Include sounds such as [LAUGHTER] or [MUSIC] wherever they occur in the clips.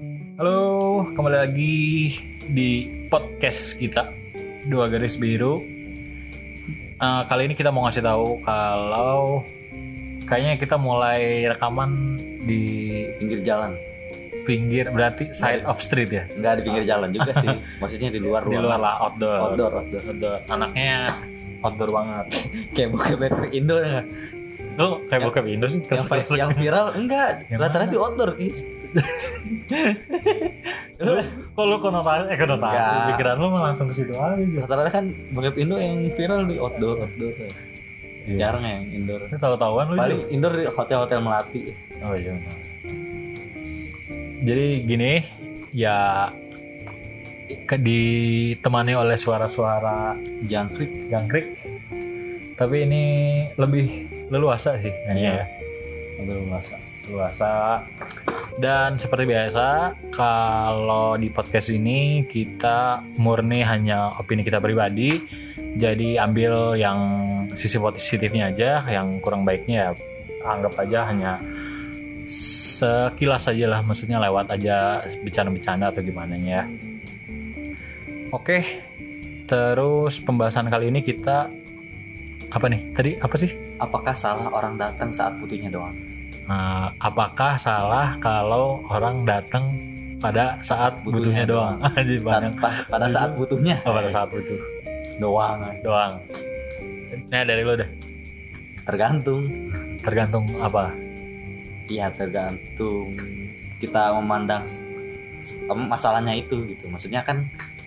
Halo, kembali lagi di podcast kita dua garis biru. Eh, kali ini kita mau ngasih tahu kalau kayaknya kita mulai rekaman di pinggir jalan. pinggir berarti side of street ya? Nggak di pinggir jalan juga sih. [LAUGHS] Maksudnya di luar di luar lah outdoor. Outdoor outdoor. Outdoor. anaknya outdoor banget. [LAUGHS] Kayak buka backpack Indo ya lu kayak buka Indo sih? yang, terus yang viral? Enggak [LAUGHS] rata-rata di outdoor guys [LAUGHS] lu kok lu konotasi eh konotasi? Enggak. pikiran lu mah langsung ke situ aja. Rata-rata kan backpack Indo yang viral di outdoor outdoor Iya. jarang yang indoor. Ini tahu-tahuan lu paling Ju. indoor di hotel-hotel melati. Oh iya. Jadi gini, ya ke ditemani oleh suara-suara jangkrik. jangkrik. Tapi ini lebih leluasa sih kayaknya ya. Leluasa. Leluasa. Dan seperti biasa, kalau di podcast ini kita murni hanya opini kita pribadi. Jadi ambil yang sisi positifnya aja, yang kurang baiknya ya anggap aja hanya sekilas aja lah maksudnya lewat aja bercanda-bercanda atau gimana ya oke terus pembahasan kali ini kita apa nih? Tadi apa sih? Apakah salah orang datang saat butuhnya doang? Nah, apakah salah kalau orang datang pada saat butuhnya, Butuhnya doang? aja [LAUGHS] saat, banyak. pa- pada saat butuhnya oh, pada saat butuh doang. Doang. Nah dari lo deh. Tergantung. Tergantung apa? Iya tergantung kita memandang masalahnya itu gitu. Maksudnya kan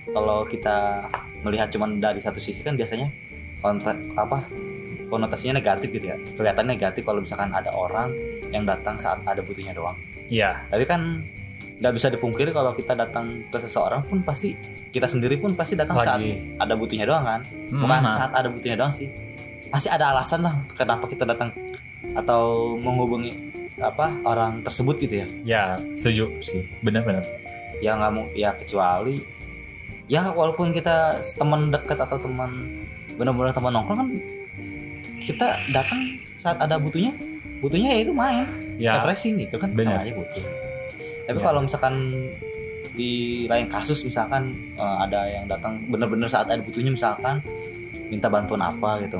kalau kita melihat cuman dari satu sisi kan biasanya konten apa konotasinya negatif gitu ya. Kelihatan negatif kalau misalkan ada orang yang datang saat ada butuhnya doang. iya Tapi kan nggak bisa dipungkiri kalau kita datang ke seseorang pun pasti kita sendiri pun pasti datang saat lagi ada butuhnya doang kan. Bukan Hmm, saat ada butuhnya doang sih. Pasti ada alasan lah kenapa kita datang atau menghubungi apa orang tersebut gitu ya. ya setuju sih benar-benar Ya nggak mau ya kecuali ya walaupun kita teman dekat atau teman benar-benar teman nongkrong kan kita datang saat ada butuhnya butuhnya ya itu main ya refreshing gitu kan Benar. sama aja butuh. Tapi Ya. kalau misalkan di lain kasus misalkan eh, ada yang datang benar-benar saat ada butuhnya misalkan minta bantuan apa gitu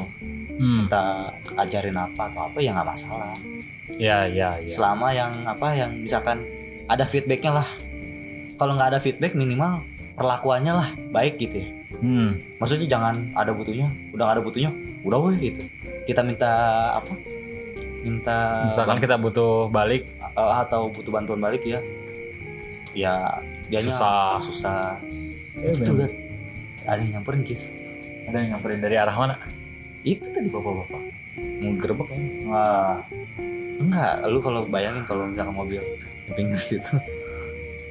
hmm, minta ajarin apa atau apa ya nggak masalah ya ya ya selama yang apa yang misalkan ada feedbacknya lah kalau nggak ada feedback minimal perlakuannya lah baik gitu ya. Hmm, maksudnya jangan ada butuhnya udah nggak ada butuhnya udah weh gitu. Kita minta apa? Minta misalkan kita butuh balik. Eh, atau butuh bantuan balik ya. Ya dianya Susah. susah. Eh, itu kan. Ada yang nyamperin kis. Ada yang nyamperin dari arah mana? Itu tadi bapak-bapak. Mau gerbek ya wah. Enggak lu kalau bayangin kalau misalkan mobil di pinggir situ.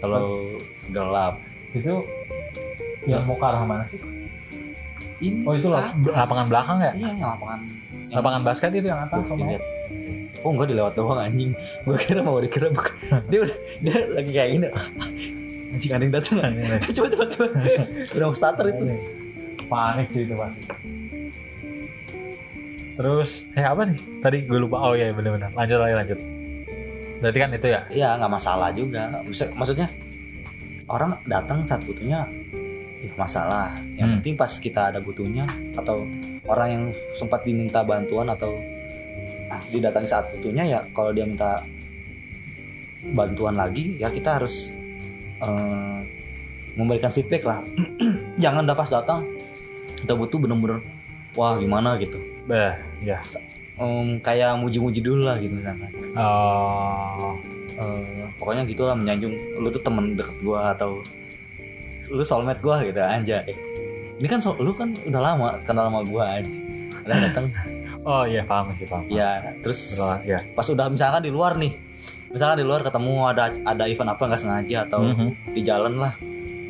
Kalau gelap itu yang mau ke arah mana sih? Ini oh itu lah atas. lapangan belakang ya? Iya yang lapangan yang- lapangan basket itu yang atas sama dilihat. oh enggak dilewat doang anjing. Gue kira mau digerebek dia udah dia lagi kayak gini. Anjing ada yang datang [LAUGHS] coba coba coba. Udah mau starter itu. Panik sih itu pasti. Terus eh apa nih? Tadi gue lupa. Oh iya benar-benar lanjut lagi lanjut. Berarti kan itu ya? Ya nggak masalah juga. Maksud- maksudnya orang datang saat butuhnya ya masalah. Yang Hmm. penting pas kita ada butuhnya atau orang yang sempat diminta bantuan atau ah, didatangi saat butuhnya ya kalau dia minta bantuan lagi ya kita harus eh, memberikan feedback lah. [CLEARS THROAT] Jangan udah pas datang kita butuh bener-bener wah gimana? gitu. Bah ya. Em, kayak muji-muji dulu lah gitu misalkan. Oh Eh, pokoknya gitulah menyanjung lu tuh temen deket gua atau lu soulmate gua gitu aja ini kan so- lu kan udah lama kenal sama gua aja ada datang [LAUGHS] oh iya paham sih paham ya terus Betul, ya pas udah misalkan di luar nih misalkan di luar ketemu ada ada event apa nggak sengaja atau Mhm. di jalan lah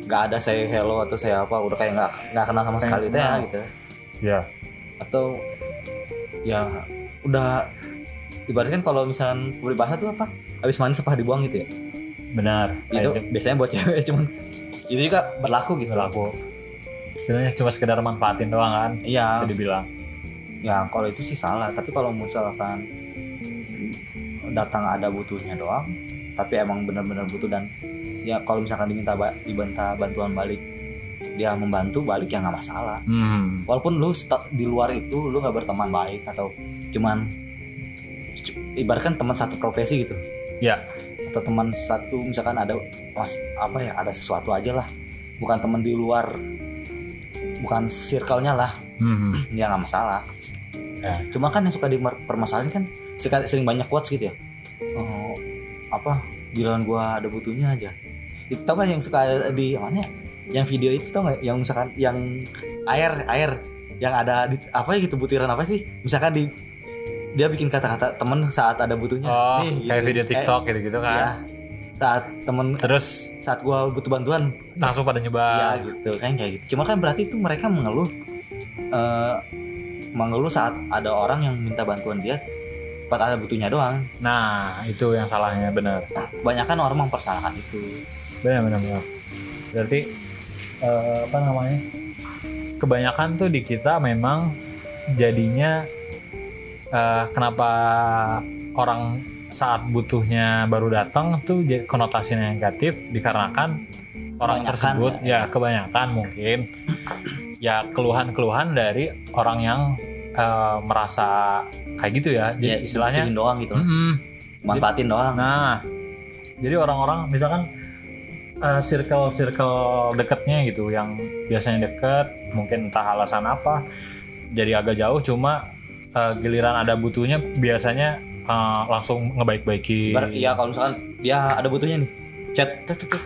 nggak ada saya hello atau saya apa udah kayak nggak nggak kenal sama sekali teh gitu. Ya atau ya udah ibaratkan kalau misalkan peribahasa tuh apa habis mandi sepah dibuang gitu ya? Benar. Itu biasanya buat cewek [LAUGHS] cuman itu juga berlaku gitu. Berlaku. Sebenarnya cuma sekedar manfaatin doang kan iya. bisa dibilang. Ya kalau itu sih salah. Tapi kalau misalkan datang ada butuhnya doang tapi emang benar-benar butuh dan ya kalau misalkan diminta ba- diminta bantuan balik dia membantu balik ya nggak masalah. Hmm. walaupun lu di luar itu lu nggak berteman baik atau cuman cu- ibaratkan teman satu profesi gitu Ya. atau teman satu misalkan ada mas apa ya ada sesuatu aja lah. Bukan teman di luar bukan circle-nya lah. Hmm. [CLEARS THROAT] ya nggak masalah. Ya. cuma kan yang suka dipermasalahin kan sekali sering banyak quotes gitu ya. Oh, apa giliran gua ada butuhnya aja. Itu tau kan yang suka di mana ya? yang video itu tau nggak? Yang misalkan yang air air. Yang ada di apa ya gitu butiran apa sih? Misalkan di dia bikin kata-kata temen saat ada butuhnya Oh, Nih, kayak gitu. video Eh, TikTok gitu-gitu ya, kan. saat temen Terus saat gua butuh bantuan langsung pada ya nyebar. gitu kan kayak gitu cuma kan berarti itu mereka mengeluh eh, mengeluh saat ada orang yang minta bantuan dia pas ada butuhnya doang Nah, itu yang salahnya benar. banyak kan orang mempersalahkan itu Benar benar benar. Berarti eh, apa namanya? Kebanyakan tuh di kita memang jadinya eh, kenapa orang saat butuhnya baru datang tuh jadi konotasinya negatif dikarenakan orang Kebanyakan tersebut ya. ya kebanyakan mungkin ya keluhan-keluhan dari orang yang eh, merasa kayak gitu ya. Jadi ya istilahnya doang gitu mm-mm. manfaatin doang Nah, jadi orang-orang misalkan uh, circle-circle deketnya gitu, yang biasanya deket, mungkin entah alasan apa, jadi agak jauh, cuma uh, giliran ada butuhnya biasanya uh, langsung ngebaik-baikin. Bar- iya kalau misalkan dia ada butuhnya nih chat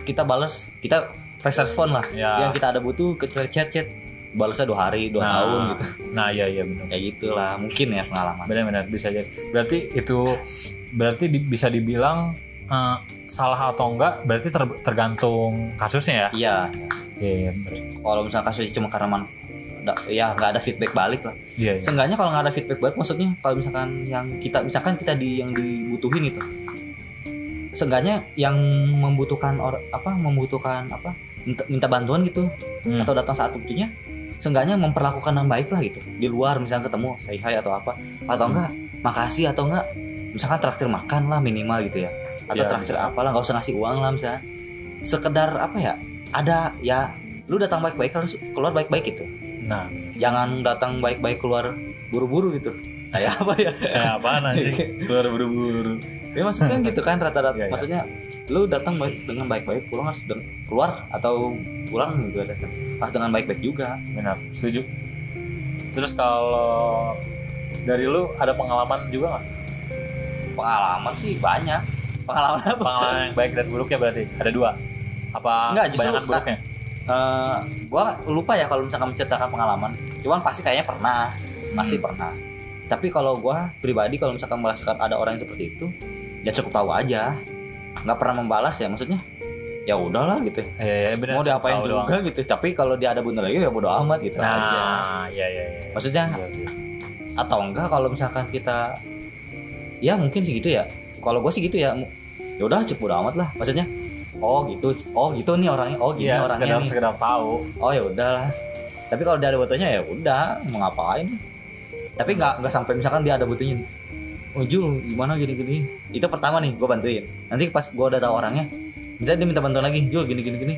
kita balas kita fast respon lah Ya. yang kita ada butuh ke chat chat balasnya dua hari dua Nah. tahun gitu Nah, iya iya benar. kayak gitulah mungkin ya pengalaman Benar-benar bisa jadi. Berarti itu berarti di- bisa dibilang uh, salah atau enggak berarti ter- tergantung kasusnya ya. iya Iya, iya, benar. kalau misalkan kasusnya cuma karena man ya nggak ada feedback balik lah Iya, iya. Seenggaknya kalau nggak ada feedback balik maksudnya kalau misalkan yang kita misalkan kita di yang dibutuhin itu seenggaknya yang membutuhkan or, apa membutuhkan apa minta, minta bantuan gitu Hmm. atau datang saat butuhnya seenggaknya memperlakukan yang baik lah gitu di luar misalnya ketemu say hi atau apa atau Hmm. enggak makasih atau enggak misalkan traktir makan lah minimal gitu ya atau Ya, traktir bisa. apalah nggak usah ngasih uang lah misalnya sekedar apa ya ada ya lu datang baik-baik harus keluar baik-baik gitu Nah, jangan datang baik-baik keluar buru-buru gitu kayak [LAUGHS] apa ya kayak apaan anjing? [LAUGHS] Keluar buru-buru. ya maksudnya gitu kan rata-rata Iya, iya. maksudnya lu datang baik dengan baik-baik pulang harus keluar atau pulang juga datang harus dengan baik-baik juga Benar, setuju. Terus kalau dari lu ada pengalaman juga nggak? pengalaman sih banyak pengalaman apa Pengalaman yang baik dan buruk ya berarti ada dua. Apa Nggak, justru buruknya? Eh, gua lupa ya kalau misalkan menceritakan pengalaman cuman pasti kayaknya pernah masih Hmm. pernah tapi kalau gua pribadi kalau misalkan merasakan ada orang yang seperti itu ya cukup tahu aja nggak pernah membalas ya maksudnya ya udahlah gitu Iya, iya, benar. mau diapain juga gitu tapi kalau dia ada bener lagi ya bodo amat gitu aja Nah, iya iya iya. maksudnya Iya sih. atau enggak kalau misalkan kita ya mungkin sih gitu ya kalau gue sih gitu ya ya udah cukup bodo amat lah maksudnya oh gitu. Oh gitu nih orangnya. Oh gini Iya, orangnya sekedar nih. sekedar tahu. oh ya udahlah. Tapi kalau dia ada butuhnya ya udah. Mau ngapain? Tapi nggak nggak sampai misalkan dia ada butuhnya oh Jul gimana gini gini? Itu pertama nih gue bantuin. Nanti pas gue udah tahu orangnya misalnya dia minta bantuan lagi. Jul gini gini gini.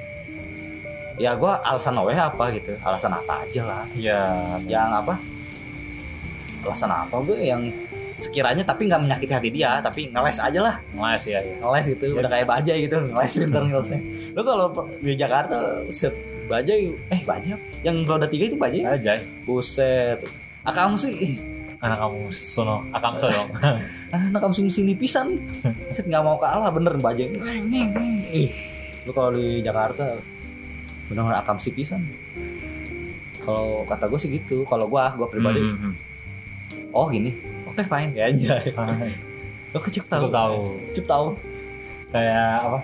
Ya gue alasan awalnya apa gitu? Alasan apa aja lah. Iya. yang apa? Alasan apa gue yang sekiranya tapi nggak menyakiti hati dia tapi ngeles aja lah. Nice ya, ya. ngeles gitu Ya, udah kayak bajai gitu ngelesin ntar ngelesnya. Lu kalau di Jakarta set bajai eh bajai yang roda tiga itu bajai? Aja. buset. Akam sih Anak kamu sono, akam sono. [LAUGHS] anak kamu sini pisan set nggak mau kalah bener bajai. Ih. Lu kalau di Jakarta bener-bener akam sih pisan. Kalau kata gue sih gitu kalau gue gue pribadi. Hmm, hmm, oh gini oke fine ya aja lo kecil tahu Cukup tahu. Cukup tahu Kayak apa?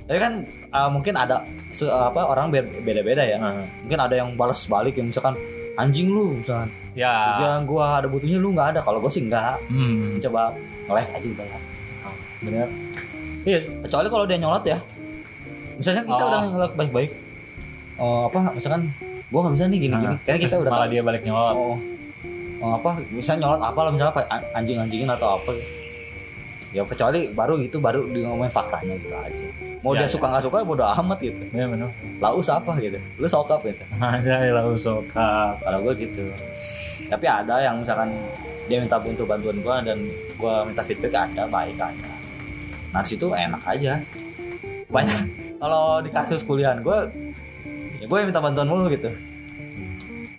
tapi kan uh, mungkin ada se- apa orang be- beda-beda ya Nah, mungkin ada yang balas balik yang misalkan anjing lu misalkan Ya. yang gua ada butuhnya lu nggak ada kalau gue sih nggak Hmm. coba ngeles aja udah lah Bener. Iya. kecuali kalau dia nyolot ya misalnya kita Oh. udah ngelak baik-baik oh apa misalkan gua nggak bisa nih gini-gini Nah, kayak kita terus udah malah tahu. dia balik nyolot. oh, oh apa? Misalnya nyolot apa lah misalnya anjing-anjingin atau apa. Ya kecuali baru gitu baru di ngomongin faktanya gitu aja. Mau Ya, dia ya. suka nggak suka bodo amat gitu. Ya benar. Laus apa gitu? Lu sokap gitu? [LAUGHS] Aja lah usoka kalau gue gitu. Tapi ada yang misalkan dia minta untuk bantuan gue dan gue minta feedback ada baik ada. Nah situ enak aja. Banyak. Kalau di kasus kuliah gue ya gue minta bantuan mulu gitu.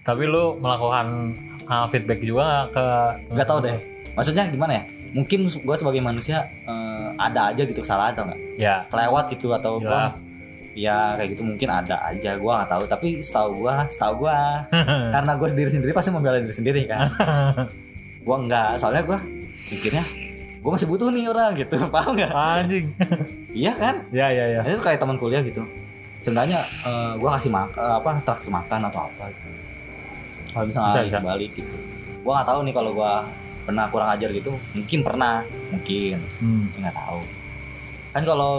Tapi lu melakukan uh, feedback juga nggak ke nggak tahu deh. maksudnya gimana ya? Mungkin gue sebagai manusia eh, ada aja gitu kesalahan atau nggak? Ya. Kelewat gitu atau Jelas. gua ya kayak gitu mungkin ada aja gue nggak tahu. Tapi setahu gue setahu gue [LAUGHS] karena gue sendiri sendiri pasti membela diri sendiri kan. [LAUGHS] Gue enggak soalnya gue pikirnya gue masih butuh nih orang gitu [LAUGHS] paham nggak? Anjing. Iya kan? Ya ya ya. Itu kayak teman kuliah gitu. Seenggaknya eh, gue kasih makan apa traktir makan atau apa gitu. Kalau bisa Bisa, bisa. balik gitu. Gue nggak tahu nih kalau gue pernah kurang ajar gitu. Mungkin pernah mungkin. Hmm. nggak tahu. Kan kalau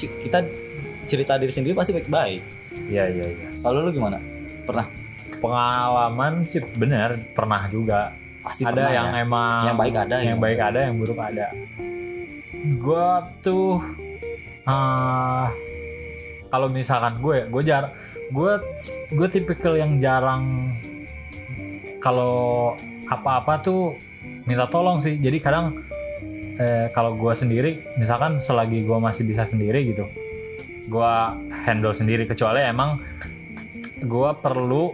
kita cerita diri sendiri pasti baik-baik ya ya ya kalau lu gimana? Pernah? Pengalaman sih bener pernah juga. Pasti ada pernah yang ya? emang Yang baik ada, yang gitu. baik ada yang buruk ada. Gue tuh ah, kalau misalkan gue gue jar gue gue tipikal yang jarang kalau apa-apa tuh minta tolong sih. Jadi kadang eh, kalau gue sendiri misalkan selagi gue masih bisa sendiri gitu gue handle sendiri. Kecuali emang gue perlu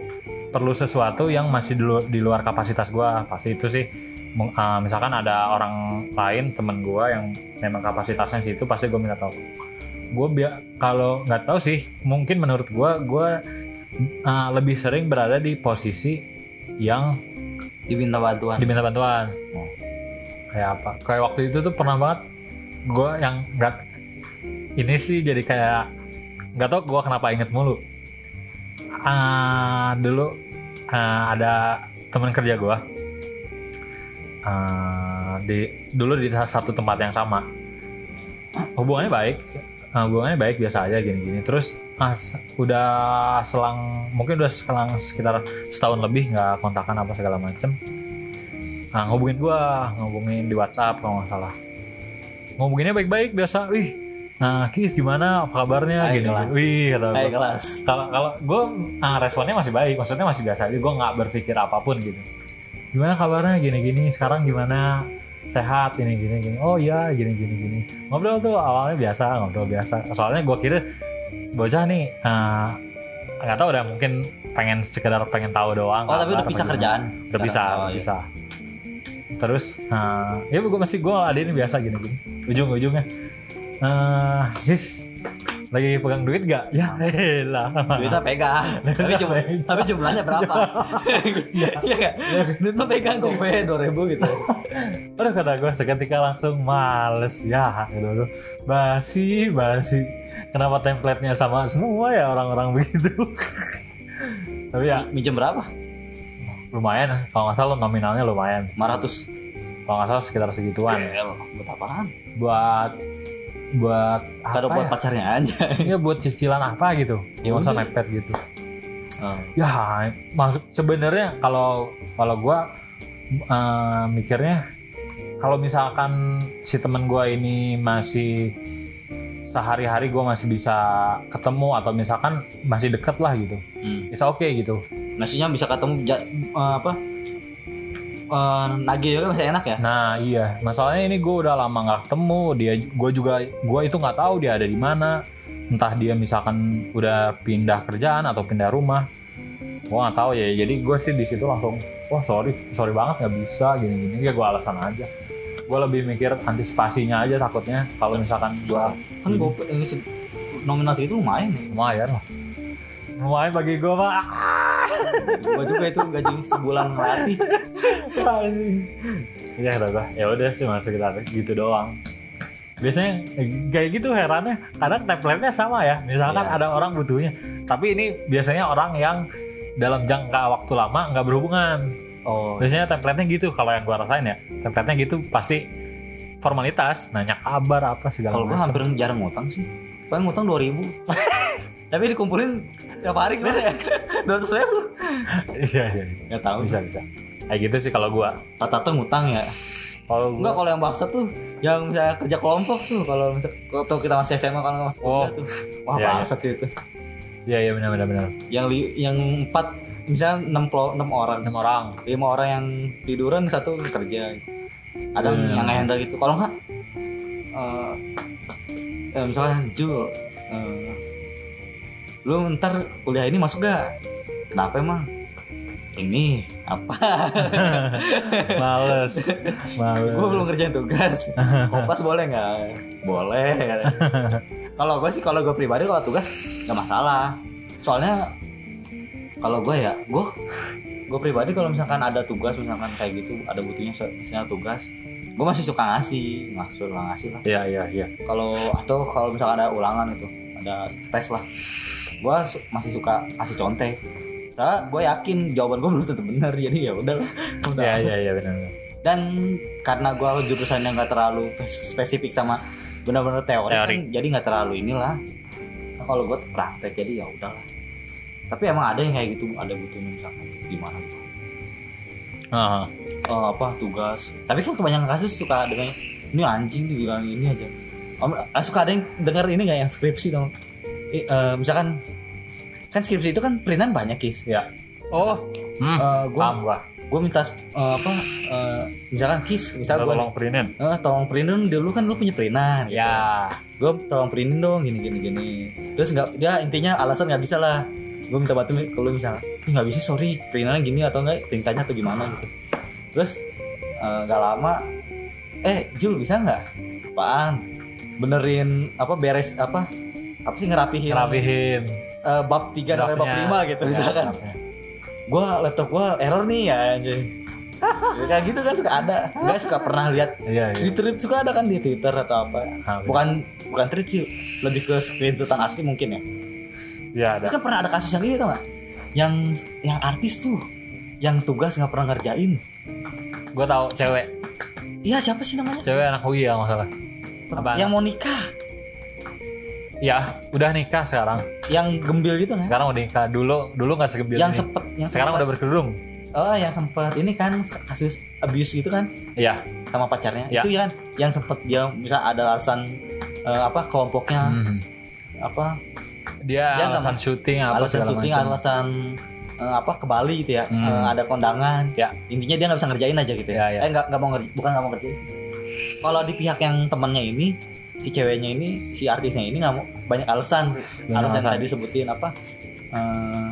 perlu sesuatu yang masih di luar, di luar kapasitas gue pasti itu sih. Ah, misalkan ada orang lain temen gue yang memang kapasitasnya situ pasti gue minta tolong. Gue biar kalau nggak tahu sih mungkin menurut gue gue ah, lebih sering berada di posisi yang diminta bantuan. Diminta bantuan. Oh. kayak apa? Kayak waktu itu tuh pernah banget gue yang nggak ini sih jadi kayak nggak tau gue kenapa inget mulu. Ah, dulu ah, ada teman kerja gue Ah, di dulu di satu tempat yang sama. Hubungannya baik Ah, hubungannya baik biasa aja gini-gini. Terus ah, udah selang mungkin udah selang sekitar setahun lebih nggak kontakan apa segala macem. Nah, ngubungin gua ngubungin di WhatsApp kalau nggak salah. Ngubunginnya baik-baik biasa wih nah Kis gimana? Apa kabarnya? Hai, gini, kelas. wih kata Hai gua. kelas. Kalau kalau gue responnya masih baik maksudnya masih biasa aja. Gue nggak berpikir apa pun gitu. Gimana kabarnya? Gini gini sekarang gimana sehat ini gini gini. Oh iya gini gini gini. Ngobrol tuh awalnya biasa ngobrol biasa. Soalnya gue kira bocah nih eh, nggak tahu udah mungkin pengen sekedar pengen tahu doang. Oh tapi udah bisa kerjaan? Udah bisa Oh, udah iya. bisa terus eh, ya gue masih gue ini biasa gini gini. Ujung ujungnya eh Gis lagi pegang duit gak ya lah. Duitnya pegang. Tapi, jum- tapi jumlahnya berapa? Iya. [LAUGHS] Nggak? Duit mah pegang gope dua ribu gitu. Aduh kata gue seketika langsung males. Ya gitu tuh. Basi, basi. Kenapa template-nya sama semua ya orang-orang [LAUGHS] begitu? Tapi ya. Minjem berapa? Lumayan kalau nggak salah nominalnya lumayan. 500 Kalau nggak salah sekitar segituan. Gel, buat apaan? Buat buat kado apa buat ya? pacarnya aja Iya buat cicilan apa gitu. Ya Ya masa udah. mepet gitu. Oh. Ya masuk sebenarnya kalau kalau gua eh, mikirnya kalau misalkan si temen gua ini masih sehari-hari gua masih bisa ketemu atau misalkan masih deket lah gitu, Hmm. bisa oke gitu. maksudnya bisa ketemu ja- eh, apa eh nagih juga masih enak ya? Nah iya, masalahnya ini gua udah lama nggak ketemu. Dia, gua juga gua itu nggak tahu dia ada di mana, entah dia misalkan udah pindah kerjaan atau pindah rumah, gua nggak tahu ya. Jadi gue sih di situ langsung, wah sorry, sorry banget nggak bisa gini-gini, ya gua alasan aja. Gue lebih mikir antisipasinya aja takutnya. Kalau misalkan gua kan se- nominasi itu lumayan ya? Lumayan lah. Lumayan bagi gue pak. Gua juga itu gaji sebulan ngelatih ya gue ya udah sih masuk kita gitu doang. Biasanya eh, kayak gitu herannya. Kadang template-nya sama ya. Misalkan Iya. ada orang butuhnya. Tapi ini biasanya orang yang dalam jangka waktu lama nggak berhubungan. Oh. Biasanya template-nya gitu kalau yang gua rasain ya. Template-nya gitu pasti formalitas nanya kabar apa segala kalau gua hampir jarang ngutang sih. Paling ngutang 2000 [LAUGHS] tapi dikumpulin tiap hari gimana ya? [LAUGHS] 200 ribu. Iya iya iya. nggak tahu. Bisa bisa kayak gitu sih kalau gua Tata tuh ngutang ya Kalau Enggak gua kalau yang baksa tuh yang misalnya kerja kelompok tuh kalau misal waktu kita masih SMA kalau masih Oh. tuh. Wah, Iya, iya. bangsat sih itu. Iya iya benar benar benar. Yang li, yang empat misalnya enam enam orang. Enam orang. Lima orang yang tiduran satu kerja. Ada Hmm. yang handle gitu. Kalau enggak eh eh, misalnya Jul eh, lu ntar kuliah ini masuk gak? Kenapa emang? Ini apa? [LAUGHS] Males. Males. gue belum kerjain tugas [LAUGHS] kompas boleh nggak boleh [LAUGHS] kalau gue sih kalau gue pribadi kalau tugas nggak masalah soalnya kalau gue ya gue gue pribadi kalau misalkan ada tugas misalkan kayak gitu ada butuhnya misalnya tugas gue masih suka ngasih maksud lah ngasih lah Iya iya iya. kalau atau kalau misalkan ada ulangan itu ada tes lah gue masih suka kasih contek karena gue yakin jawaban gue belum tentu benar jadi ya udah. Iya iya iya benar. dan karena gue jurusan yang gak terlalu spes- spesifik sama benar-benar teori, Teori. kan jadi nggak terlalu inilah nah, kalau gue praktek jadi ya udahlah tapi emang ada yang kayak gitu ada butuhnya misalkan gimana gitu. Ah, Eh, apa tugas tapi kan kebanyakan kasus suka dengan ini anjing tuh bilang ini aja Om, eh, suka ada yang dengar ini nggak yang skripsi dong Eh, eh, misalkan kan skripsi itu kan perintan banyak kis ya. Oh. Hmm. Eh, gue Paham gua. gue minta eh, apa eh, misalkan kis misal gue tolong printin. eh, tolong printin dulu kan lu punya perintan Ya. gue tolong printin dong gini gini gini terus nggak dia intinya alasan nggak bisa lah gue minta bantu kalau misalnya "Ih, nggak bisa sorry perintannya gini atau enggak perintahnya atau gimana gitu terus eh, nggak lama eh Jul bisa nggak apaan benerin apa beres apa apa sih ngerapihin Rapihin. Eh, bab 3 sampai bab Draftnya. 5 gitu Ya, misalkan draftnya. gua laptop gua error nih ya anjay Ya, kayak gitu kan suka ada nggak suka pernah lihat Iya iya. di tweet suka ada kan di twitter atau apa Ah, bukan bukan tweet sih lebih ke screenshotan asli mungkin ya Iya ada. Kan pernah ada kasus yang ini tau gak yang yang artis tuh yang tugas nggak pernah ngerjain Gue tahu cewek. iya siapa sih namanya Cewek anak UI ya nggak salah. Apa? yang mau nikah Ya, udah nikah sekarang. yang gembil gitu kan Sekarang udah nikah. Dulu dulu nggak segebil yang sempet yang Sekarang sempet- udah berkerudung. oh yang sempet ini kan kasus abuse gitu kan Iya. sama pacarnya Ya. itu ya kan yang sempet dia misal ada alasan eh, apa kelompoknya Hmm. apa Dia, Dia alasan syuting apa alasan syuting macam. alasan eh, apa ke Bali gitu ya Hmm. Eh, ada kondangan Ya. intinya dia nggak bisa ngerjain aja gitu Ya, ya, ya. eh nggak nggak mau ngerjain bukan nggak mau ngerjain kalau di pihak yang temannya ini si ceweknya ini si artisnya ini nggak mau banyak alasan Banyak alasan tadi sebutin apa eh,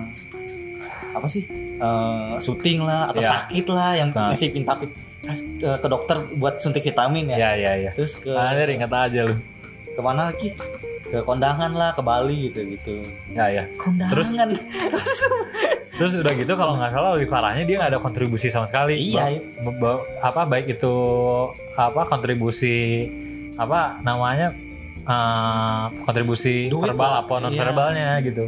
apa sih Eh, syuting lah atau Ya. sakit lah yang Nah. ngasih tapi ke, ke dokter buat suntik vitamin ya Ya ya ya. terus ke Anjir ingat aja lu. ke mana lagi ke kondangan lah ke Bali gitu gitu Ya ya. kondangan Terus- [LAUGHS] Terus udah gitu kalau nggak salah lebih parahnya dia nggak ada kontribusi sama sekali. iya Ba- ba- apa baik itu apa kontribusi apa namanya eh, kontribusi Duit verbal lah. apa non Iya. verbalnya gitu.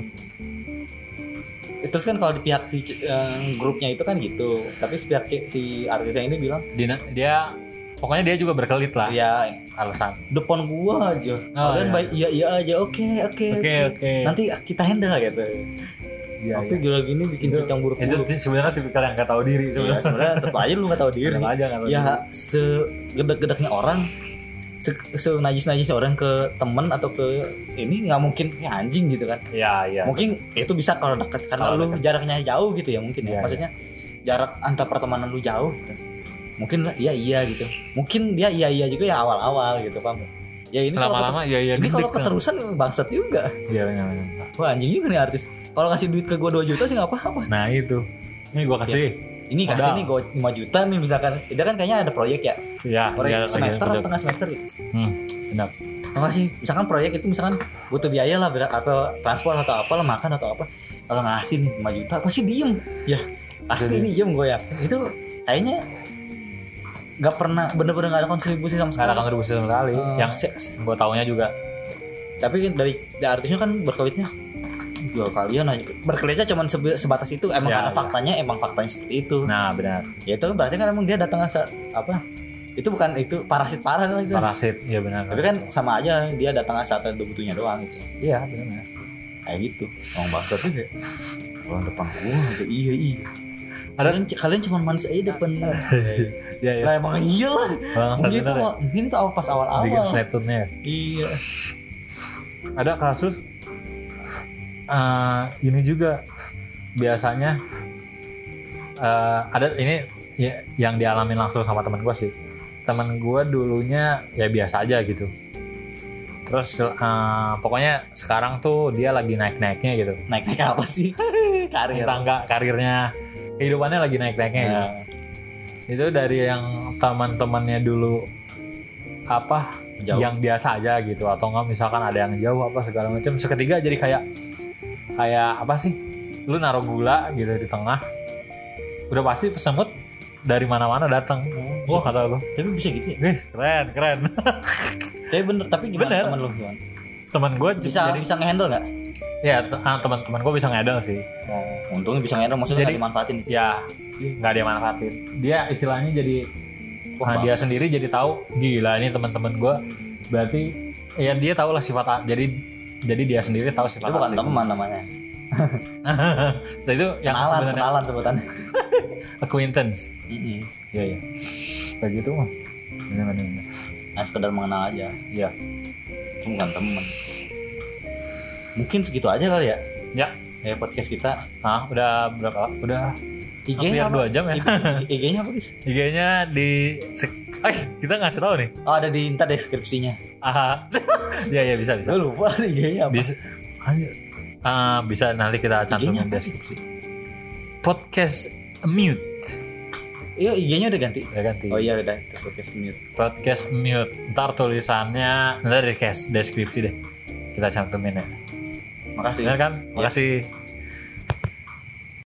terus kan kalau di pihak si eh, grupnya itu kan gitu tapi si pihak si artisnya ini bilang Dia, dia pokoknya dia juga berkelit lah ya alasan. depan gua aja Oh, kalian iya. baik iya iya aja oke oke Oke oke. nanti kita handle gitu Iya, tapi iya. gila gini bikin Itu- cerita yang Itu sebenarnya tipikal yang nggak tahu diri Iya, sebenarnya. sebenarnya tetap aja lu gak tahu diri Tetap aja nggak tahu ya diri. segedek-gedeknya orang se, najis orang ke temen atau ke ini nggak mungkin ya anjing gitu kan Iya iya. mungkin itu bisa kalau deket karena Kalau lu deket. jaraknya jauh gitu ya mungkin ya Iya, maksudnya jarak antar pertemanan lu jauh gitu mungkin lah iya iya gitu mungkin dia iya iya juga ya awal-awal gitu paham ya ini Lama-lama ya ya ini kalau kan. keterusan bangsat juga Iya benar, benar. wah anjing juga nih artis kalau ngasih duit ke gua 2 juta sih nggak apa-apa Nah itu. Ini gua kasih. Ini kasih Modal. nih gua 5 juta nih misalkan. Dia kan kayaknya ada proyek ya? Iya. proyek lagi semester ada atau tengah semester gitu? Hmm, benar. apa sih? Misalkan proyek itu misalkan butuh biaya lah atau transport atau apa lah makan atau apa. Kalau ngasih nih 5 juta pasti diem. Ya pasti Itu nih diem gue ya. Itu kayaknya nggak pernah bener-bener nggak ada kontribusi sama Nggak ada sekali. kontribusi sama sekali. Eh, yang gua taunya juga. tapi dari, dari artisnya kan berkelitnya jual kalian aja berkelitnya cuma sebe- sebatas itu emang Ya, karena ya. faktanya emang faktanya seperti itu Nah benar. ya itu berarti kan emang dia datang saat apa itu bukan itu parasit parah kan itu Parasit. Iya benar. tapi kan sama aja dia datang saat ada butuhnya doang gitu Iya benar. kayak gitu orang bangsat juga orang depan gua aja iya iya ada kalian, kalian cuma manis aja depan [LAUGHS] ya ya lah emang iya lah mungkin itu ya. mungkin itu awal pas awal bikin awal snaptune iya ada kasus eh ini juga. Biasanya eh, ada ini ya, yang dialamin langsung sama teman gue sih. Teman gue dulunya ya biasa aja gitu. Terus eh, pokoknya sekarang tuh dia lagi naik naiknya gitu. Naik naik apa sih? [LAUGHS] Karir. Tangga karirnya. Kehidupannya lagi naik naiknya gitu. Nah, itu dari yang teman-temannya dulu apa jauh. yang biasa aja gitu. Atau enggak misalkan ada yang jauh apa segala macam. Seketika jadi kayak kayak apa sih? Lu naruh gula gitu di tengah. Udah pasti pesemut dari mana-mana datang. Gua kata lu. Tapi bisa gitu ya? Wih, keren keren. Tapi bener tapi gimana Bener. teman lu gimana teman gue bisa jadi bisa ngehandle nggak? Ya ah, teman-teman gue bisa ngedel sih. Oh, untungnya bisa ngehandle maksudnya Jadi- nggak dimanfaatin ya nggak dia manfaatin dia istilahnya jadi Wah, nah, dia sendiri jadi tahu gila ini teman-teman gue berarti ya dia tahu lah sifat jadi jadi dia sendiri tahu itu sifat bukan asli. teman namanya. [LAUGHS] Nah, itu yang kenalan sebenarnya kenalan sebutannya. [LAUGHS] Acquaintance. Iya iya. Kayak gitu mah Bener, bener, bener. nah sekedar mengenal aja. Iya. itu bukan teman. Mungkin segitu aja kali ya. Ya. ya podcast kita. Ah udah berapa? Udah IG-nya dua jam ya. IG-nya apa guys IG-nya di eh kita ngasih tahu nih. Oh ada di ntar deskripsinya. Ah [LAUGHS] ya ya bisa bisa. Gue lupa IG-nya apa. Bisa. Ah, bisa nanti kita cantumin deskripsi. Podcast mute. Iya IG-nya udah ganti? Ya ganti. Oh iya udah. Podcast mute. Podcast mute. Ntar tulisannya ntar di deskripsi deh. Kita cantumin ya makasih. Bener kan? Ya. makasih